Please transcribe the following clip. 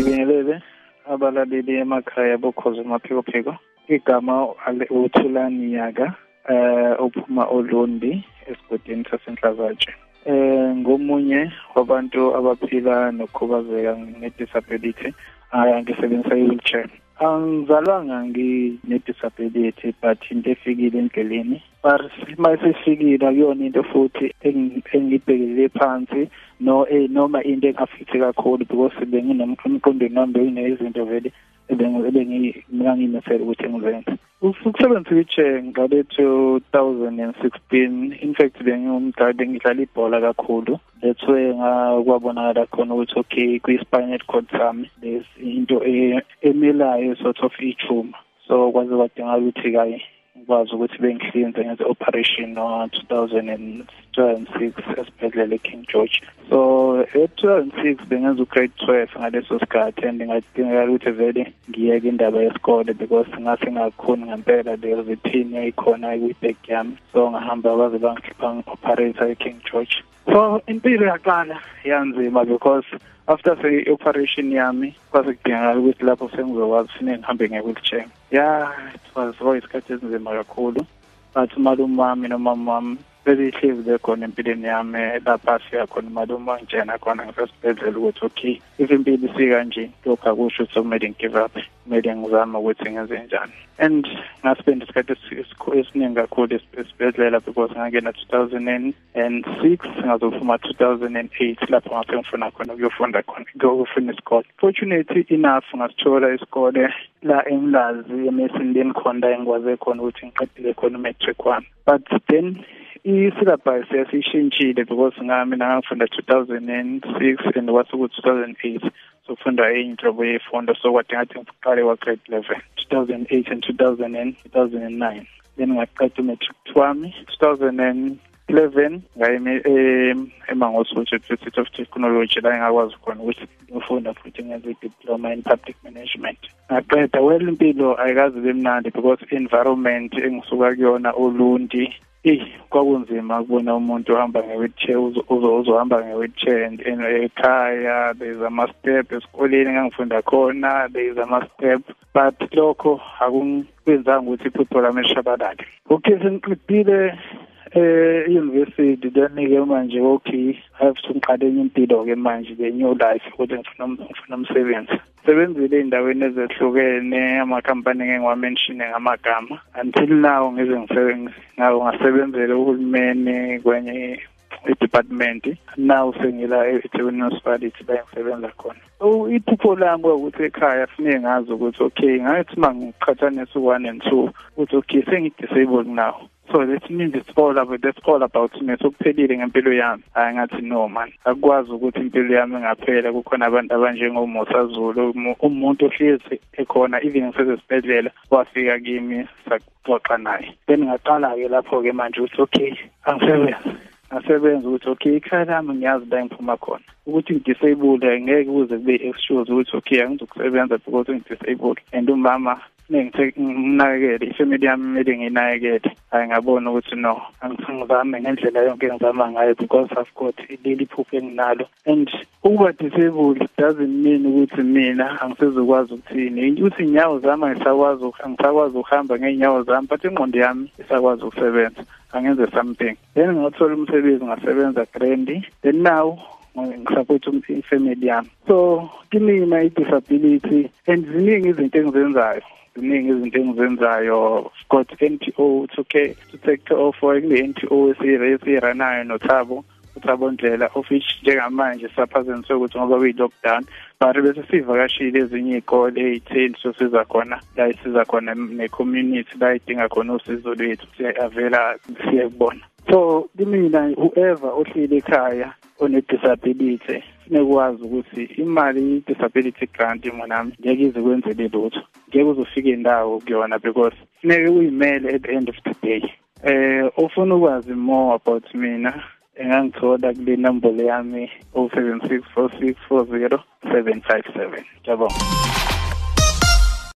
ngibingelele abalaleli emakhaya bokhozi maphikophiko igama uthulani yaka eh uphuma olundi esigodini sasenhlazatshe. Eh ngomunye wabantu abaphila nokukhubazeka ngedisability ngisebenzisa i-wheelchair. Angizalwanga ngine-disability but into efikile endleleni. But uma sefikile akuyona into futhi engibhekelele phansi no eh, noma into engafithi kakhulu because benginomqondweni wami bekunezinto vele ebengiyimisele ukuthi ngizenze ukusebenzisa i-chair ngale 2016 in fact bengingumdlali bengidlala ibhola kakhulu. That's where ngakwabonakala khona ukuthi okay kwi-spinal cord sami there's into e, emelayo sort of ithuma so kwaze kwadingakala ukuthi kayi ngikwazi ukuthi bengihlinze ngenze operation no 2006 esibhedlela eKing George. So e2006 bengenza ugrade 12 ngaleso sikhathi and ngadingakala ukuthi vele ngiyeke indaba yesikole because ngase ngakhoni ngempela le routine yayikhona kwi-back yami. So ngahamba kwaze bangikhipha ngi-operator eKing George. So impilo yaqala yanzima because after se-operation yami kwase kudingakala ukuthi lapho sengizokwazi fune ngihambe nge-wheelchair ya it was isikhathi esinzima kakhulu. But umalume wami nomama wami belihlezi bekhona empilweni yami lapha sifika khona umalume wangitshena khona ngisesibhedlela ukuthi okay if impilo isikanje lokhu akusho ukuthi kumele ngigive up. Kumele ngizame ukuthi ngenze njani. And ngaspenda isikhathi esiningi kakhulu esibhedlela because ngangena 2006 ngazophuma 2008 lapho ngase ngifuna khona ukuyofunda khona ukuyofuna isikole. Fortunately enough ngasithola isikole la emlazi emesindeni khona engikwaze khona ukuthi ngiqedile khona umatric wami but then i-syllabus yasishintshile because ngami ngangifunda 2006 and kwase ku 2008 sokufunda inhlobo yefundo so kwadinga ukuthi ngiqale wa-grade 11 2008 and 2000 2009 then ngaqeda umatric wami 2011 ngaye emangosuthi university of technology la engakwazi khona ukuthi ngifunda futhi ngenze i-diploma in public management. Ngaqeda well impilo ayikazi bemnandi because environment engisuka kuyona ulundi eyi kwakunzima ukubona umuntu ohamba nge-wheelchair uzohamba nge-wheelchair and ekhaya there's ama-step esikoleni engangifunda khona there's ama-step but lokho akunkwenzanga ukuthi iphupho lami lishabalale. Okay sengiqedile eh university then-ke manje okay i have to ngiqale enye impilo-ke manje the new life ukuthi ngifuna ngifuna umsebenzi. Sebenzile ey'ndaweni ezehlukene amakhampani ngeke ngiwamenshine ngamagama. Until now ngize ngawo ngasebenzela uhulumeni kwenye i-department. Now sengila eThekwini municipality la engisebenza khona. So iphupho lami ukuthi ekhaya funeke ngazi ukuthi okay ngathi uma ngiqhathanisa u-one and two ukuthi okay sengi-disabled now. So that means it's all about that's all about me sokuphelile ngempilo yami. Hayi ngathi no man. Akukwazi ukuthi impilo yami ngaphela kukhona abantu abanjengomusa Zulu umuntu ohlezi ekhona even ngisesibhedlela wafika kimi saxoxa naye. Then ngaqala ke lapho ke manje ukuthi okay angisebenze ngasebenza ukuthi okay ikhaya lami ngiyazi la ngiphuma khona. Ukuthi ngidisable ngeke kuze kube excuse ukuthi okay angizokusebenza because ngidisable and umama ngimnakekele ifamily yami kumele ngiyinakekele hayi ngabona ukuthi no angizame ngendlela yonke engizama ngayo because I've got leli phupho enginalo. And ukuba disabled doesn't mean ukuthi mina angisezokwazi ukuthini. Ukuthi inyawo zami angisakwazi angisakwazi ukuhamba ngeenyawo zami but ingqondo yami isakwazi ukusebenza. Angenze something. Then ngathola umsebenzi ngasebenza grandi then now ngisupport ifamily yami. So kimina i-disability and ziningi izinto engizenzayo ziningi izinto engizenzayo. Got NPO to care to take care of kule NPO esiyiranayo noThabo uThabo Ndlela of which njengamanje saphazamiswe ukuthi ngoba kuyi lockdown but bese sivakashile ezinye izikole ezitheli sosiza khona la isiza khona ne-community la idinga khona usizo lwethu. Siyavela siyekubona so kimina whoever ohleli ekhaya one-disability nekwazi ukuthi imali i-disability grant monami ngeke ize kwenzele lutho. Ngeke uzofika indawo kuyona because funeke uyimele at the end of the day. Eh ufuna ukwazi more about mina engangithola kule nombolo yami 0764640757 ngiyabonga.